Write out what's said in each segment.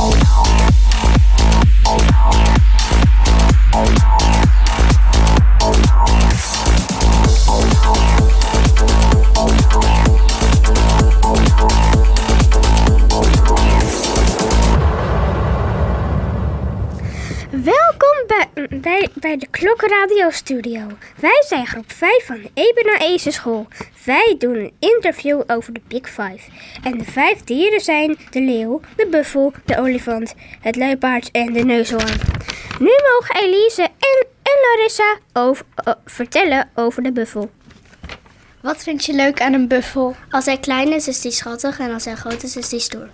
Welkom Klokkenradio Studio. Wij zijn groep 5 van de Ezen School. Wij doen een interview over de Big Five. En de vijf dieren zijn de leeuw, de buffel, de olifant, het luipaard en de neushoorn. Nu mogen Elise en, en Larissa over, o- vertellen over de buffel. Wat vind je leuk aan een buffel? Als hij klein is, is hij schattig en als hij groot is, is hij stoer.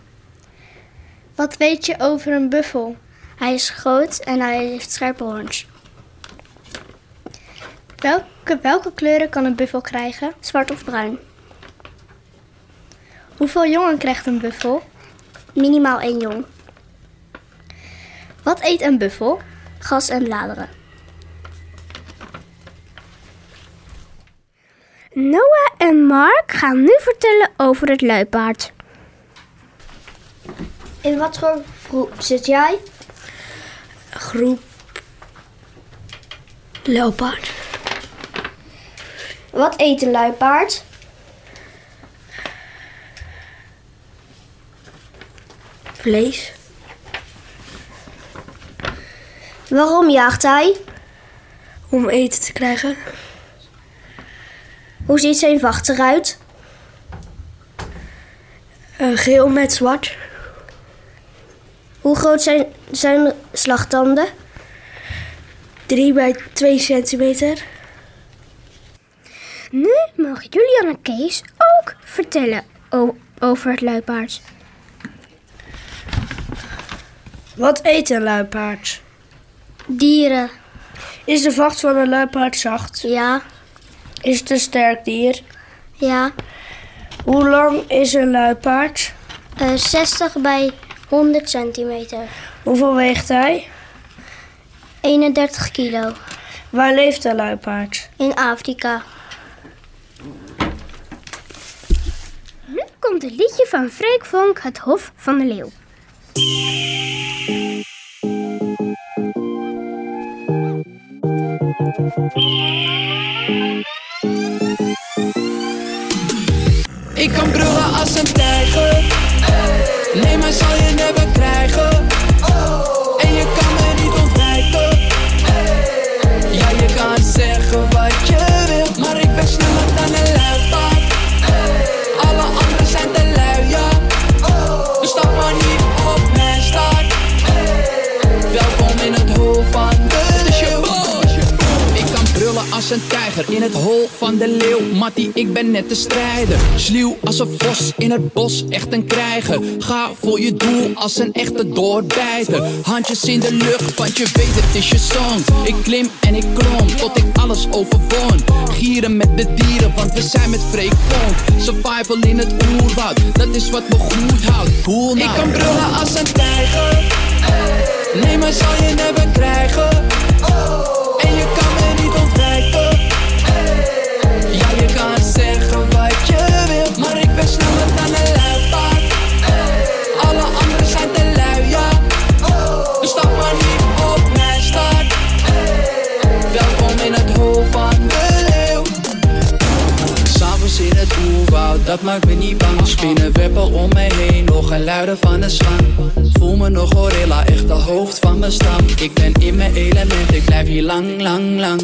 Wat weet je over een buffel? Hij is groot en hij heeft scherpe hoorns. Welke, welke kleuren kan een buffel krijgen? Zwart of bruin. Hoeveel jongen krijgt een buffel? Minimaal één jong. Wat eet een buffel? Gras en bladeren. Noah en Mark gaan nu vertellen over het luipaard. In wat voor groep zit jij? Groep Leopard. Wat eet een luipaard? Vlees. Waarom jaagt hij? Om eten te krijgen. Hoe ziet zijn vacht eruit? Eh, geel met zwart. Hoe groot zijn zijn slagtanden? 3 bij 2 centimeter. Nu mag Julian en Kees ook vertellen over het luipaard. Wat eet een luipaard? Dieren. Is de vacht van een luipaard zacht? Ja, Is het een sterk dier? ja. Hoe lang is een luipaard? Eh, 60 bij 100 centimeter. Hoeveel weegt hij? 31 kilo. Waar leeft een luipaard? In Afrika. Nu komt het liedje van Freek Vonk, Het Hof van de Leeuw. Ik kan brullen als een tijger. Nee, maar zal je never krijgen. Als een tijger in het hol van de leeuw. Mattie, ik ben net de strijder. Sluw als een vos in het bos, echt een krijger. Ga voor je doel als een echte doorbijter. Handjes in de lucht, want je weet het is je song. Ik klim en ik klom tot ik alles overwon. Gieren met de dieren, want we zijn met Freek Vonk. Survival in het oerwoud, dat is wat me goed houdt. Cool nou. Ik kan brullen als een tijger. Nee, maar zal je never krijgen. En dat maakt me niet bang. Spinnenwebben om me heen, nog een luider van de slang Voel me nog gorilla, echt de hoofd van mijn stam. Ik ben in mijn element, ik blijf hier lang, lang, lang.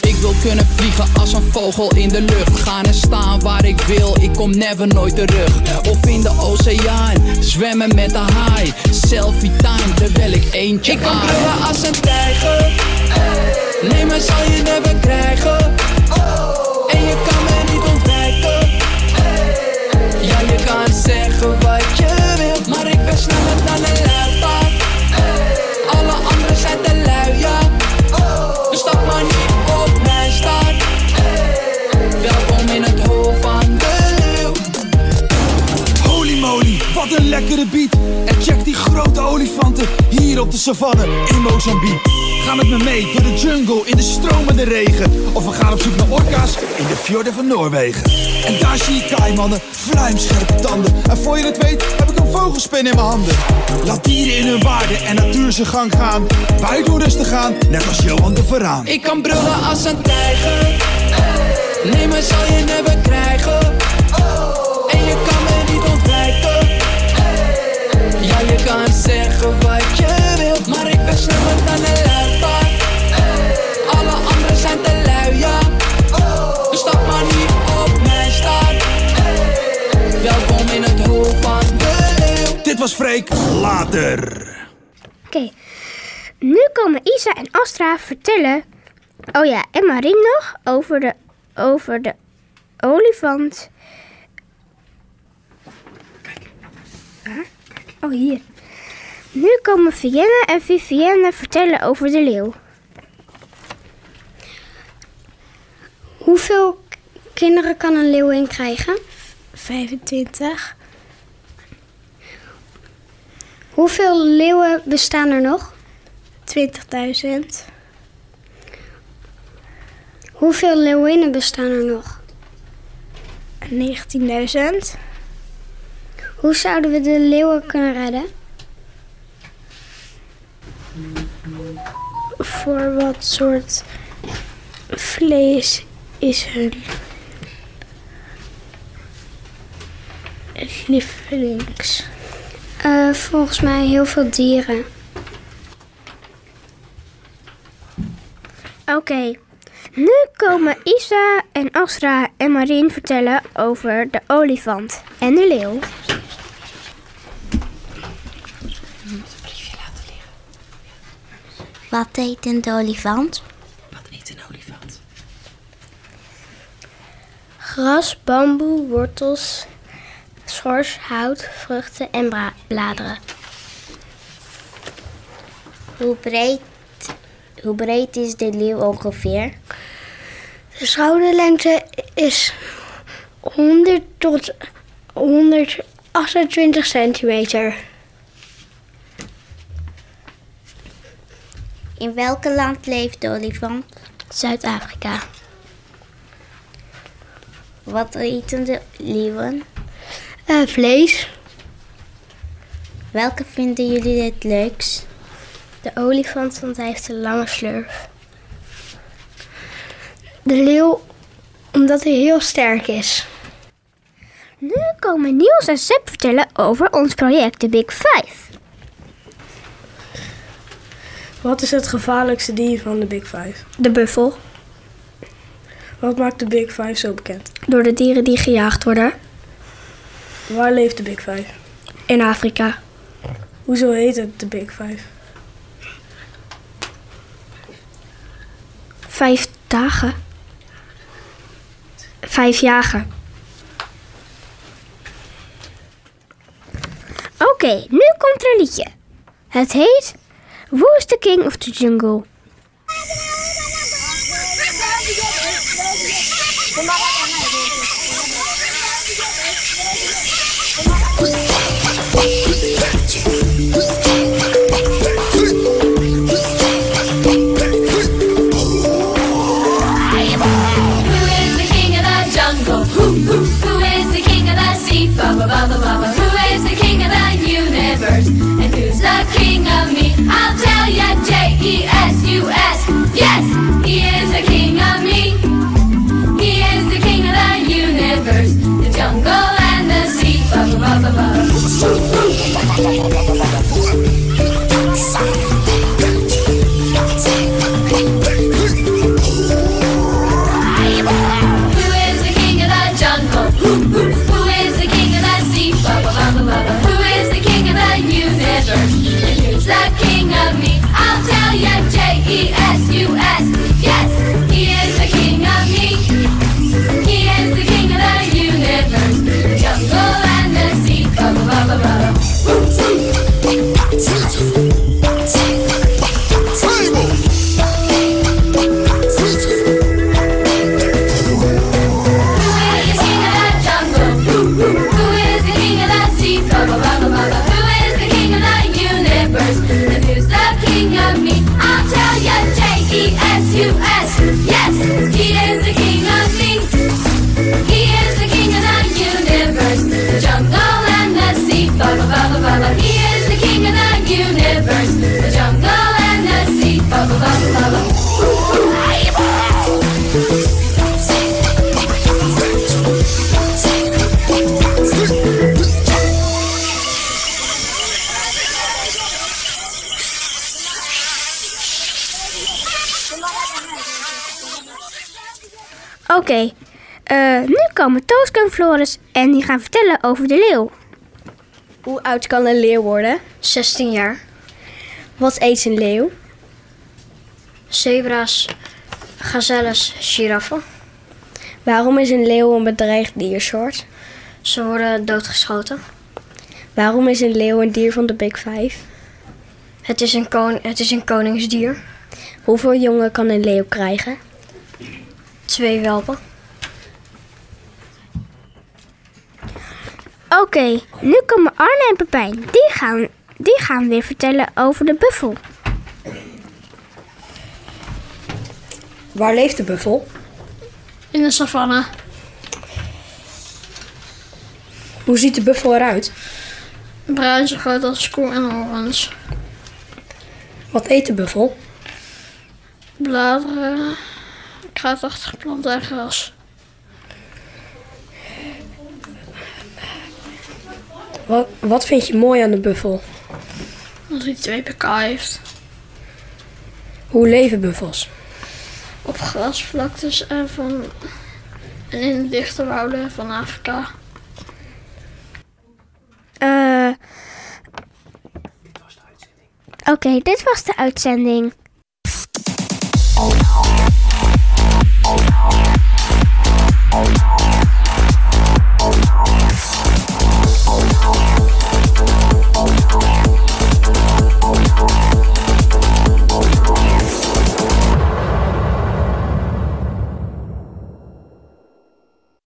Ik wil kunnen vliegen als een vogel in de lucht. Gaan en staan waar ik wil, ik kom never nooit terug. Of in de oceaan, zwemmen met de haai. Selfie time, terwijl ik eentje Ik kan brullen als een tijger. Nee, maar zal je never krijgen zeggen wat je wilt, maar ik ben sneller dan een luipaard. Alle anderen zijn te lui, ja. Dus stap maar niet op mijn staart. Welkom in het hol van de leeuw. Holy moly, wat een lekkere beat. En check die grote olifanten hier op de savanne in Mozambique. Ga met me mee door de jungle in de stromende regen. Of we gaan op zoek naar orka's in de fjorden van Noorwegen. En daar zie je kaimannen, vlijmscherpe tanden. En voor je het weet heb ik een vogelspin in mijn handen. Laat dieren in hun waarde en natuur zijn gang gaan. Doen rustig aan, net als Johan de Veraan. Ik kan brullen als een tijger. Nee, maar zal je never krijgen. En je kan me niet ontwijken. Ja, je kan zeggen wat je wilt, maar ik ben slimmer dan een leeuw. Freek, later. Oké, nu komen Isa en Astra vertellen. Oh ja, en Marien nog over de, over de olifant. Waar? Oh, hier. Nu komen Vienna en Vivienne vertellen over de leeuw. Hoeveel kinderen kan een leeuwin krijgen? 25. Hoeveel leeuwen bestaan er nog? 20.000. Hoeveel leeuwinnen bestaan er nog? 19.000. Hoe zouden we de leeuwen kunnen redden? Voor wat soort vlees is hun lievelings? Eh, volgens mij heel veel dieren. Oké, nu komen Isa en Astra en Marien vertellen over de olifant en de leeuw. Wat eet een olifant? Gras, bamboe, wortels, schors, hout, vruchten en bladeren. Hoe breed, hoe breed is de leeuw ongeveer? De schouderlengte is 100 tot 128 centimeter. In welk land leeft de olifant? Zuid-Afrika. Wat eten de leeuwen? Eh, vlees. Welke vinden jullie het leukst? De olifant, want hij heeft een lange slurf. De leeuw, omdat hij heel sterk is. Nu komen Niels en Seb vertellen over ons project, de Big Five. Wat is het gevaarlijkste dier van de Big Five? De buffel. Wat maakt de Big Five zo bekend? Door de dieren die gejaagd worden Waar leeft de Big Five? in Afrika. Hoezo heet het de Big Five? Vijf dagen. Vijf jagen. Oké, nu komt er een liedje. Het heet Who is the King of the Jungle? Oké, eh, nu komen Tooske en Floris en die gaan vertellen over de leeuw. Hoe oud kan een leeuw worden? 16 jaar. Wat eet een leeuw? Zebra's, gazelles, giraffen. Waarom is een leeuw een bedreigd diersoort? Ze worden doodgeschoten. Waarom is een leeuw een dier van de Big Five? Het is een, kon het is een koningsdier. Hoeveel jongen kan een leeuw krijgen? Twee welpen. Oké, nu komen Arne en Pepijn. Die gaan, die gaan weer vertellen over de buffel. Waar leeft de buffel? In de savanne. Hoe ziet de buffel eruit? Bruin zo groot als koe en horens. Wat eet de buffel? Bladeren, kruidachtige planten en gras. Wat, wat vind je mooi aan de buffel? Als hij twee pk heeft. Hoe leven buffels? Op grasvlaktes en, van, en in de dichte wouden van Afrika. Eh. Oké, dit was de uitzending. All